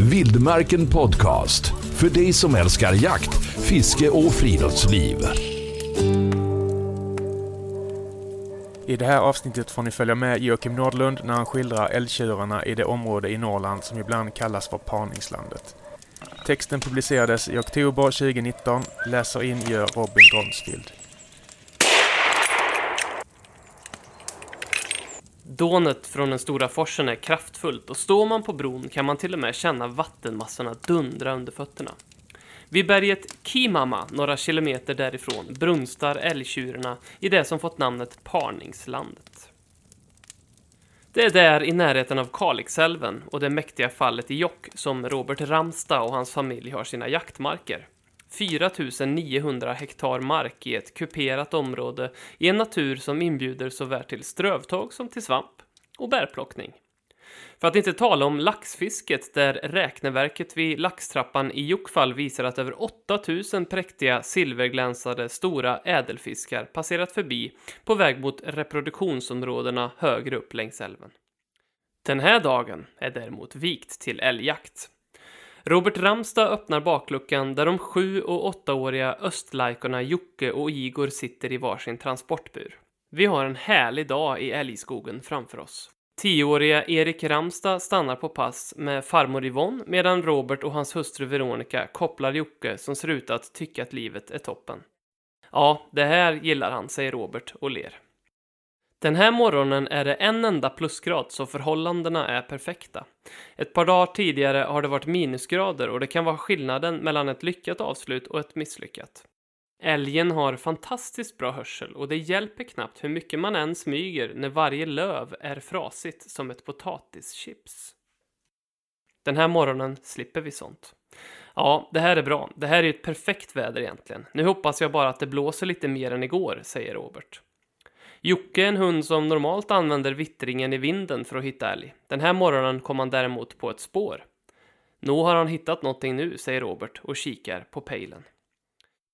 Vildmarken Podcast. För dig som älskar jakt, fiske och friluftsliv. I det här avsnittet får ni följa med Joakim Nordlund när han skildrar älgtjurarna i det område i Norrland som ibland kallas för parningslandet. Texten publicerades i oktober 2019. Läser in gör Robin Dronsfield. Dånet från den stora forsen är kraftfullt och står man på bron kan man till och med känna vattenmassorna dundra under fötterna. Vid berget Kimama, några kilometer därifrån, brunstar älgtjurarna i det som fått namnet Parningslandet. Det är där i närheten av Kalixälven och det mäktiga fallet i Jock som Robert Ramsta och hans familj har sina jaktmarker. 4900 hektar mark i ett kuperat område i en natur som inbjuder såväl till strövtåg som till svamp och bärplockning. För att inte tala om laxfisket där räkneverket vid laxtrappan i Jokkfall visar att över 8000 präktiga silverglänsade stora ädelfiskar passerat förbi på väg mot reproduktionsområdena högre upp längs älven. Den här dagen är däremot vikt till älgjakt. Robert Ramstad öppnar bakluckan där de sju och åttaåriga östlajkorna Jocke och Igor sitter i varsin transportbur. Vi har en härlig dag i älgskogen framför oss. Tioåriga Erik Ramstad stannar på pass med farmor Yvonne medan Robert och hans hustru Veronica kopplar Jocke som ser ut att tycka att livet är toppen. Ja, det här gillar han, säger Robert och ler. Den här morgonen är det en enda plusgrad så förhållandena är perfekta. Ett par dagar tidigare har det varit minusgrader och det kan vara skillnaden mellan ett lyckat avslut och ett misslyckat. Älgen har fantastiskt bra hörsel och det hjälper knappt hur mycket man än smyger när varje löv är frasigt som ett potatischips. Den här morgonen slipper vi sånt. Ja, det här är bra. Det här är ju ett perfekt väder egentligen. Nu hoppas jag bara att det blåser lite mer än igår, säger Robert. Jocke är en hund som normalt använder vittringen i vinden för att hitta älg. Den här morgonen kom han däremot på ett spår. Nå, har han hittat någonting nu, säger Robert och kikar på pejlen.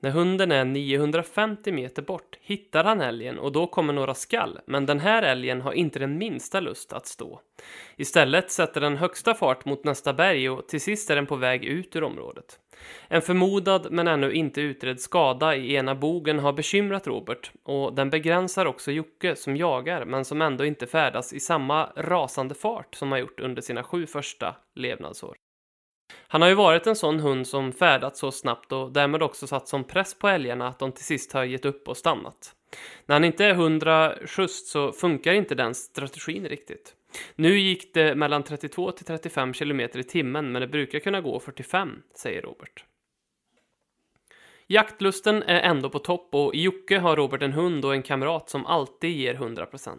När hunden är 950 meter bort hittar han älgen och då kommer några skall, men den här älgen har inte den minsta lust att stå. Istället sätter den högsta fart mot nästa berg och till sist är den på väg ut ur området. En förmodad men ännu inte utredd skada i ena bogen har bekymrat Robert och den begränsar också Jocke som jagar men som ändå inte färdas i samma rasande fart som han gjort under sina sju första levnadsår. Han har ju varit en sån hund som färdats så snabbt och därmed också satt som press på älgarna att de till sist har gett upp och stannat. När han inte är hundra schysst så funkar inte den strategin riktigt. Nu gick det mellan 32 till 35 km i timmen men det brukar kunna gå 45, säger Robert. Jaktlusten är ändå på topp och i Jocke har Robert en hund och en kamrat som alltid ger 100%.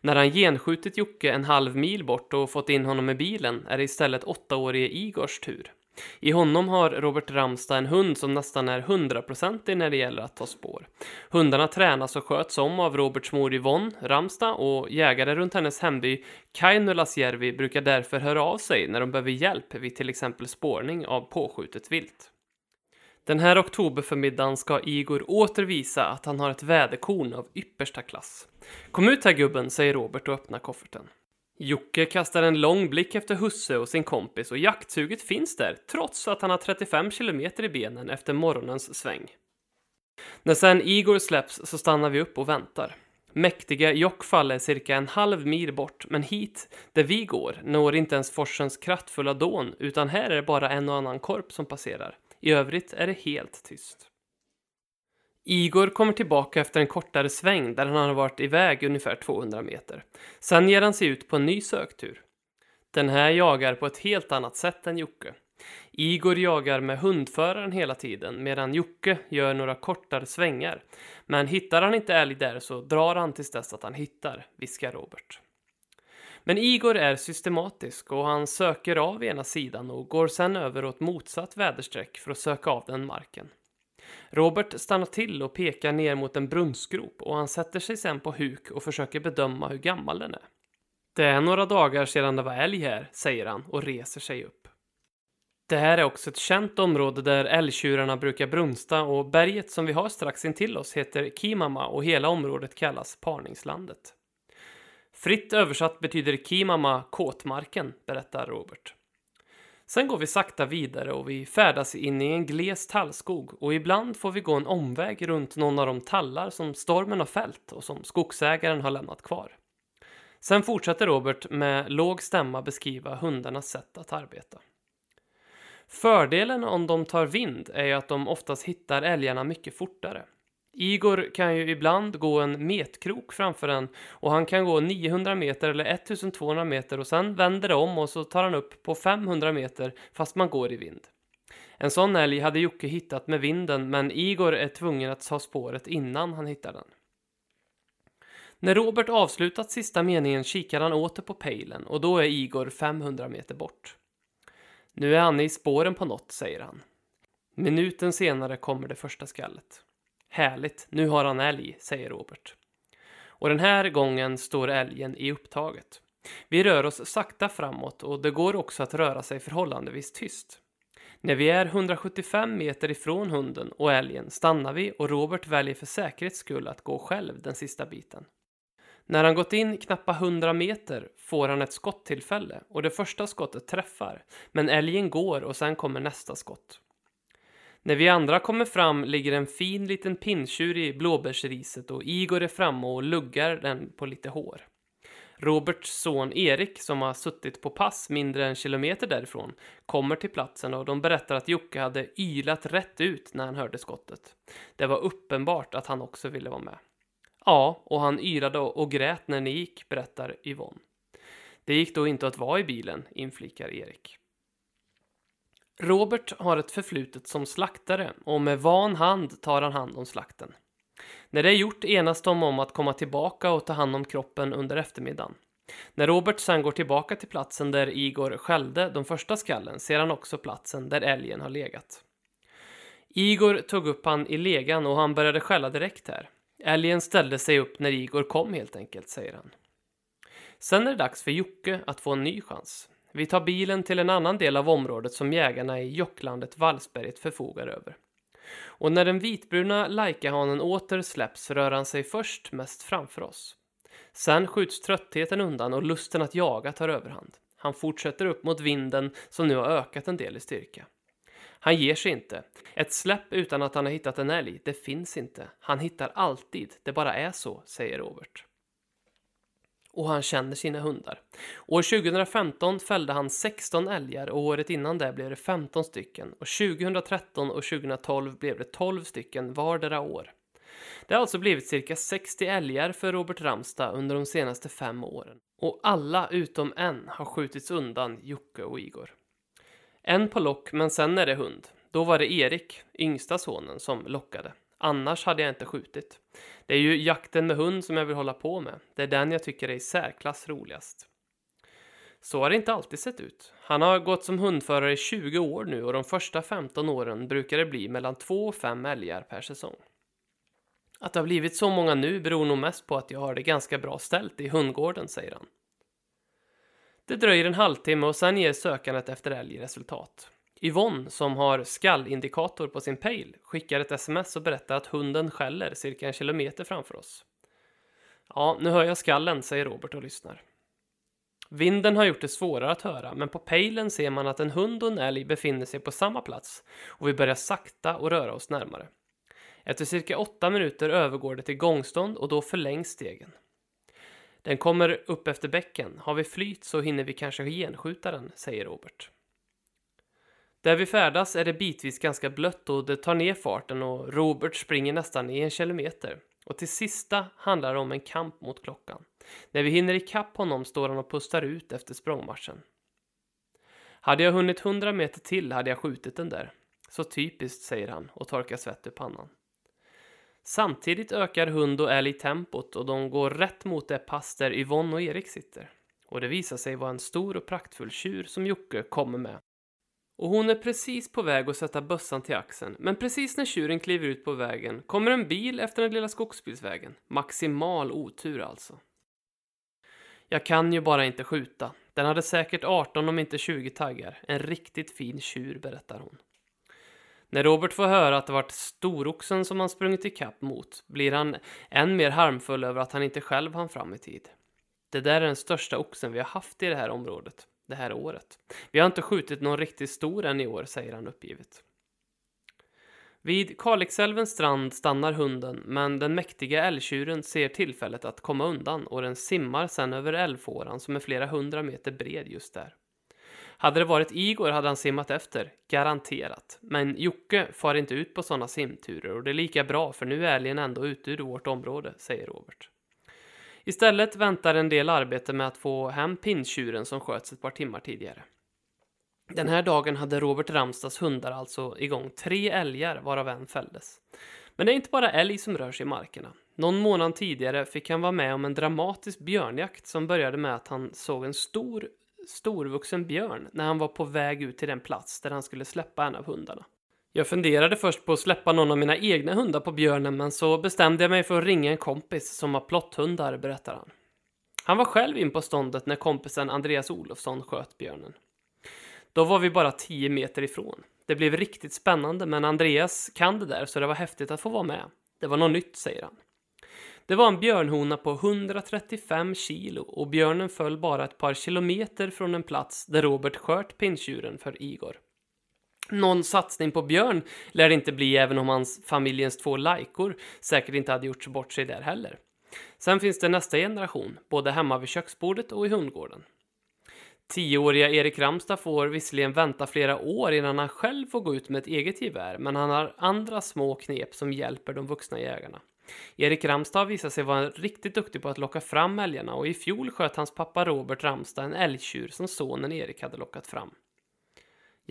När han genskjutit Jocke en halv mil bort och fått in honom i bilen är det istället åttaårige Igors tur. I honom har Robert Ramstad en hund som nästan är hundraprocentig när det gäller att ta spår. Hundarna tränas och sköts om av Roberts mor Yvonne Ramstad och jägare runt hennes hemby Kainulasjärvi brukar därför höra av sig när de behöver hjälp vid till exempel spårning av påskjutet vilt. Den här oktoberförmiddagen ska Igor åter visa att han har ett väderkorn av yppersta klass. Kom ut här gubben, säger Robert och öppnar kofferten. Jocke kastar en lång blick efter husse och sin kompis och jaktsuget finns där, trots att han har 35 kilometer i benen efter morgonens sväng. När sen Igor släpps så stannar vi upp och väntar. Mäktiga Jokkfall är cirka en halv mil bort, men hit, där vi går, når inte ens forsens kraftfulla dån, utan här är det bara en och annan korp som passerar. I övrigt är det helt tyst. Igor kommer tillbaka efter en kortare sväng där han har varit iväg ungefär 200 meter. Sen ger han sig ut på en ny söktur. Den här jagar på ett helt annat sätt än Jocke. Igor jagar med hundföraren hela tiden medan Jocke gör några kortare svängar. Men hittar han inte älg där så drar han tills dess att han hittar, viskar Robert. Men Igor är systematisk och han söker av ena sidan och går sen över åt motsatt väderstreck för att söka av den marken. Robert stannar till och pekar ner mot en brunnsgrop och han sätter sig sen på huk och försöker bedöma hur gammal den är. Det är några dagar sedan det var älg här, säger han och reser sig upp. Det här är också ett känt område där älgtjurarna brukar brunsta och berget som vi har strax intill oss heter Kimama och hela området kallas Parningslandet. Fritt översatt betyder Kimama kåtmarken, berättar Robert. Sen går vi sakta vidare och vi färdas in i en gles tallskog och ibland får vi gå en omväg runt någon av de tallar som stormen har fällt och som skogsägaren har lämnat kvar. Sen fortsätter Robert med låg stämma beskriva hundarnas sätt att arbeta. Fördelen om de tar vind är ju att de oftast hittar älgarna mycket fortare. Igor kan ju ibland gå en metkrok framför en och han kan gå 900 meter eller 1200 meter och sen vänder det om och så tar han upp på 500 meter fast man går i vind. En sån älg hade Jocke hittat med vinden men Igor är tvungen att ta spåret innan han hittar den. När Robert avslutat sista meningen kikar han åter på pejlen och då är Igor 500 meter bort. Nu är han i spåren på något, säger han. Minuten senare kommer det första skallet. Härligt, nu har han älg, säger Robert. Och den här gången står älgen i upptaget. Vi rör oss sakta framåt och det går också att röra sig förhållandevis tyst. När vi är 175 meter ifrån hunden och älgen stannar vi och Robert väljer för säkerhets skull att gå själv den sista biten. När han gått in knappa 100 meter får han ett skottillfälle och det första skottet träffar, men älgen går och sen kommer nästa skott. När vi andra kommer fram ligger en fin liten pinntjur i blåbärsriset och Igor är framme och luggar den på lite hår. Roberts son Erik, som har suttit på pass mindre än kilometer därifrån, kommer till platsen och de berättar att Jocke hade ylat rätt ut när han hörde skottet. Det var uppenbart att han också ville vara med. Ja, och han yrade och grät när ni gick, berättar Yvonne. Det gick då inte att vara i bilen, inflikar Erik. Robert har ett förflutet som slaktare och med van hand tar han hand om slakten. När det är gjort enas de om att komma tillbaka och ta hand om kroppen under eftermiddagen. När Robert sen går tillbaka till platsen där Igor skällde de första skallen ser han också platsen där älgen har legat. Igor tog upp han i legan och han började skälla direkt här. Älgen ställde sig upp när Igor kom helt enkelt, säger han. Sen är det dags för Jocke att få en ny chans. Vi tar bilen till en annan del av området som jägarna i Jocklandet Vallsberget förfogar över. Och när den vitbruna Laikahanen åter släpps rör han sig först mest framför oss. Sen skjuts tröttheten undan och lusten att jaga tar överhand. Han fortsätter upp mot vinden som nu har ökat en del i styrka. Han ger sig inte. Ett släpp utan att han har hittat en älg, det finns inte. Han hittar alltid, det bara är så, säger Robert. Och han känner sina hundar. År 2015 fällde han 16 älgar och året innan det blev det 15 stycken. Och 2013 och 2012 blev det 12 stycken vardera år. Det har alltså blivit cirka 60 älgar för Robert Ramstad under de senaste fem åren. Och alla utom en har skjutits undan Jocke och Igor. En på lock, men sen är det hund. Då var det Erik, yngsta sonen, som lockade. Annars hade jag inte skjutit. Det är ju jakten med hund som jag vill hålla på med. Det är den jag tycker är i särklass roligast. Så har det inte alltid sett ut. Han har gått som hundförare i 20 år nu och de första 15 åren brukar det bli mellan 2 och 5 älgar per säsong. Att det har blivit så många nu beror nog mest på att jag har det ganska bra ställt i hundgården, säger han. Det dröjer en halvtimme och sen ger sökandet efter älg resultat. Yvonne, som har skallindikator på sin pejl, skickar ett sms och berättar att hunden skäller cirka en kilometer framför oss. Ja, nu hör jag skallen, säger Robert och lyssnar. Vinden har gjort det svårare att höra, men på pejlen ser man att en hund och en älg befinner sig på samma plats och vi börjar sakta och röra oss närmare. Efter cirka åtta minuter övergår det till gångstånd och då förlängs stegen. Den kommer upp efter bäcken. Har vi flyt så hinner vi kanske genskjuta den, säger Robert. Där vi färdas är det bitvis ganska blött och det tar ner farten och Robert springer nästan i en kilometer. Och till sista handlar det om en kamp mot klockan. När vi hinner ikapp honom står han och pustar ut efter språngmarschen. Hade jag hunnit hundra meter till hade jag skjutit den där. Så typiskt, säger han och torkar svett ur pannan. Samtidigt ökar hund och älg tempot och de går rätt mot det pass där Yvonne och Erik sitter. Och det visar sig vara en stor och praktfull tjur som Jocke kommer med. Och hon är precis på väg att sätta bössan till axeln, men precis när tjuren kliver ut på vägen kommer en bil efter den lilla skogsbilsvägen. Maximal otur alltså. Jag kan ju bara inte skjuta. Den hade säkert 18 om inte 20 taggar. En riktigt fin tjur, berättar hon. När Robert får höra att det varit storoxen som han sprungit ikapp mot blir han än mer harmfull över att han inte själv hann fram i tid. Det där är den största oxen vi har haft i det här området det här året. Vi har inte skjutit någon riktigt stor än i år, säger han uppgivet. Vid Kalixälvens strand stannar hunden, men den mäktiga älgtjuren ser tillfället att komma undan och den simmar sen över älvfåran som är flera hundra meter bred just där. Hade det varit Igor hade han simmat efter, garanterat. Men Jocke far inte ut på sådana simturer och det är lika bra för nu är älgen ändå ute ur vårt område, säger Robert. Istället väntar en del arbete med att få hem pinntjuren som sköts ett par timmar tidigare. Den här dagen hade Robert Ramstads hundar alltså igång tre älgar varav en fälldes. Men det är inte bara älg som rör sig i markerna. Någon månad tidigare fick han vara med om en dramatisk björnjakt som började med att han såg en stor, storvuxen björn när han var på väg ut till den plats där han skulle släppa en av hundarna. Jag funderade först på att släppa någon av mina egna hundar på björnen men så bestämde jag mig för att ringa en kompis som har plotthundar, berättar han. Han var själv in på ståndet när kompisen Andreas Olofsson sköt björnen. Då var vi bara 10 meter ifrån. Det blev riktigt spännande, men Andreas kan det där så det var häftigt att få vara med. Det var något nytt, säger han. Det var en björnhona på 135 kilo och björnen föll bara ett par kilometer från en plats där Robert sköt pinntjuren för Igor. Någon satsning på björn lär det inte bli även om hans familjens två lajkor säkert inte hade gjort bort sig där heller. Sen finns det nästa generation, både hemma vid köksbordet och i hundgården. Tioåriga Erik Ramstad får visserligen vänta flera år innan han själv får gå ut med ett eget gevär, men han har andra små knep som hjälper de vuxna jägarna. Erik Ramstad har visat sig vara riktigt duktig på att locka fram älgarna och i fjol sköt hans pappa Robert Ramstad en älgtjur som sonen Erik hade lockat fram.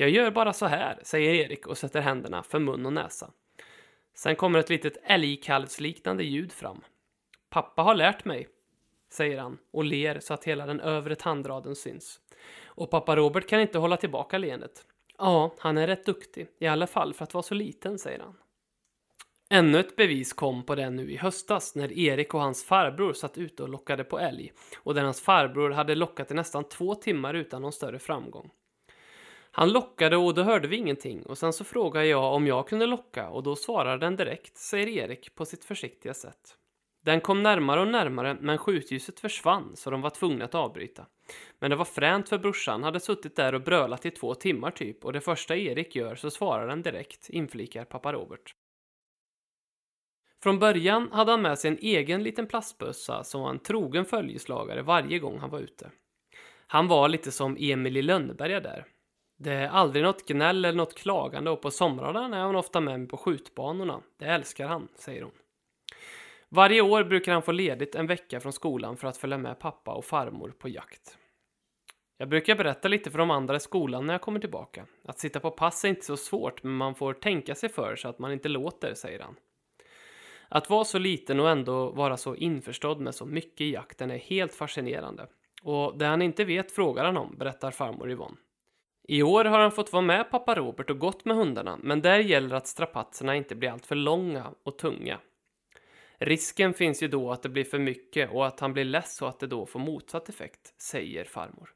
Jag gör bara så här, säger Erik och sätter händerna för mun och näsa. Sen kommer ett litet älgkalvsliknande ljud fram. Pappa har lärt mig, säger han och ler så att hela den övre tandraden syns. Och pappa Robert kan inte hålla tillbaka leendet. Ja, han är rätt duktig, i alla fall för att vara så liten, säger han. Ännu ett bevis kom på det nu i höstas när Erik och hans farbror satt ute och lockade på älg och där hans farbror hade lockat i nästan två timmar utan någon större framgång. Han lockade och då hörde vi ingenting och sen så frågade jag om jag kunde locka och då svarade den direkt, säger Erik på sitt försiktiga sätt. Den kom närmare och närmare men skjutljuset försvann så de var tvungna att avbryta. Men det var fränt för brorsan hade suttit där och brölat i två timmar typ och det första Erik gör så svarar den direkt, inflikar pappa Robert. Från början hade han med sig en egen liten plastbössa som var en trogen följeslagare varje gång han var ute. Han var lite som Emil i Lönneberga där. Det är aldrig något gnäll eller något klagande och på somrarna är han ofta med mig på skjutbanorna. Det älskar han, säger hon. Varje år brukar han få ledigt en vecka från skolan för att följa med pappa och farmor på jakt. Jag brukar berätta lite för de andra i skolan när jag kommer tillbaka. Att sitta på pass är inte så svårt, men man får tänka sig för så att man inte låter, säger han. Att vara så liten och ändå vara så införstådd med så mycket i jakten är helt fascinerande. Och det han inte vet frågar han om, berättar farmor Yvonne. I år har han fått vara med pappa Robert och gått med hundarna, men där gäller att strapatserna inte blir alltför långa och tunga. Risken finns ju då att det blir för mycket och att han blir less och att det då får motsatt effekt, säger farmor.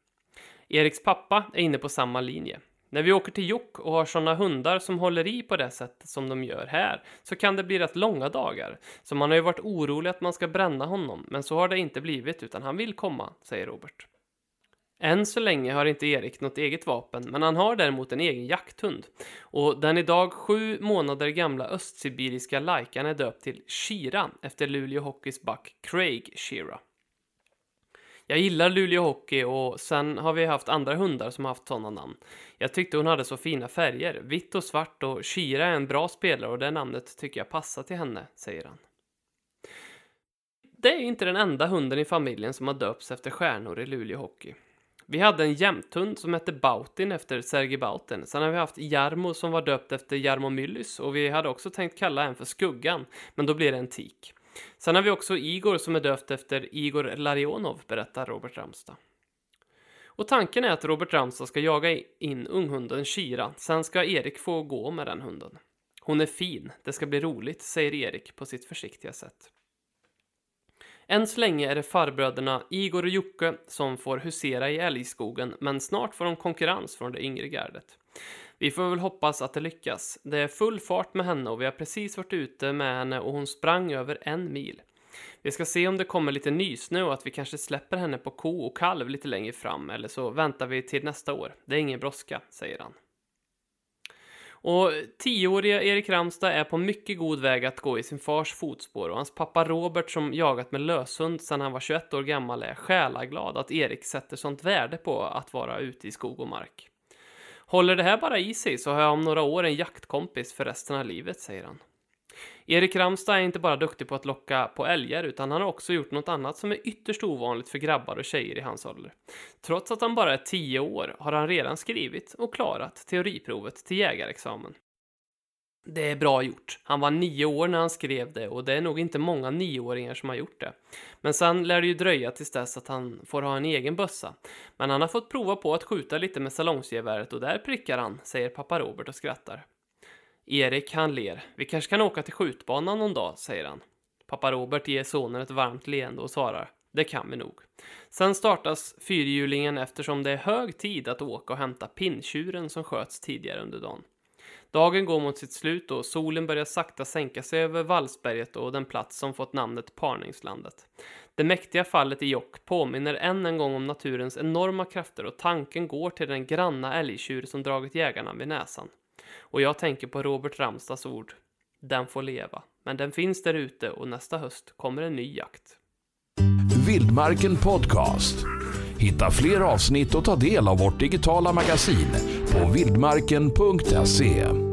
Eriks pappa är inne på samma linje. När vi åker till Jock och har sådana hundar som håller i på det sättet som de gör här så kan det bli rätt långa dagar. Så man har ju varit orolig att man ska bränna honom, men så har det inte blivit utan han vill komma, säger Robert. Än så länge har inte Erik något eget vapen, men han har däremot en egen jakthund. Och den idag sju månader gamla östsibiriska lajkan är döpt till Shira efter Luleå Hockeys back Craig Shira. Jag gillar Luleå Hockey och sen har vi haft andra hundar som har haft sådana namn. Jag tyckte hon hade så fina färger, vitt och svart och Shira är en bra spelare och det namnet tycker jag passar till henne, säger han. Det är inte den enda hunden i familjen som har döpts efter stjärnor i Luleå Hockey. Vi hade en jämthund som hette Bautin efter Sergej Bautin. Sen har vi haft Jarmo som var döpt efter Jarmo Myllys och vi hade också tänkt kalla en för Skuggan, men då blir det en tik. Sen har vi också Igor som är döpt efter Igor Larionov, berättar Robert Ramstad. Och tanken är att Robert Ramstad ska jaga in unghunden Shira, sen ska Erik få gå med den hunden. Hon är fin, det ska bli roligt, säger Erik på sitt försiktiga sätt. Än så länge är det farbröderna Igor och Jocke som får husera i älgskogen, men snart får de konkurrens från det yngre gardet. Vi får väl hoppas att det lyckas. Det är full fart med henne och vi har precis varit ute med henne och hon sprang över en mil. Vi ska se om det kommer lite nysnö och att vi kanske släpper henne på ko och kalv lite längre fram, eller så väntar vi till nästa år. Det är ingen brådska, säger han. Och tioåriga Erik Ramstad är på mycket god väg att gå i sin fars fotspår och hans pappa Robert som jagat med löshund sedan han var 21 år gammal är själaglad att Erik sätter sånt värde på att vara ute i skog och mark. Håller det här bara i sig så har jag om några år en jaktkompis för resten av livet, säger han. Erik Ramstad är inte bara duktig på att locka på älgar utan han har också gjort något annat som är ytterst ovanligt för grabbar och tjejer i hans ålder. Trots att han bara är 10 år har han redan skrivit och klarat teoriprovet till jägarexamen. Det är bra gjort. Han var nio år när han skrev det och det är nog inte många nioåringar som har gjort det. Men sen lär det ju dröja tills dess att han får ha en egen bössa. Men han har fått prova på att skjuta lite med salongsgeväret och där prickar han, säger pappa Robert och skrattar. Erik, han ler. Vi kanske kan åka till skjutbanan någon dag, säger han. Pappa Robert ger sonen ett varmt leende och svarar. Det kan vi nog. Sen startas fyrhjulingen eftersom det är hög tid att åka och hämta pinntjuren som sköts tidigare under dagen. Dagen går mot sitt slut och solen börjar sakta sänka sig över Vallsberget och den plats som fått namnet Parningslandet. Det mäktiga fallet i Jock påminner än en gång om naturens enorma krafter och tanken går till den granna älgtjur som dragit jägarna vid näsan. Och jag tänker på Robert Ramstads ord. Den får leva, men den finns där ute och nästa höst kommer en ny jakt. Vildmarken Podcast. Hitta fler avsnitt och ta del av vårt digitala magasin på vildmarken.se.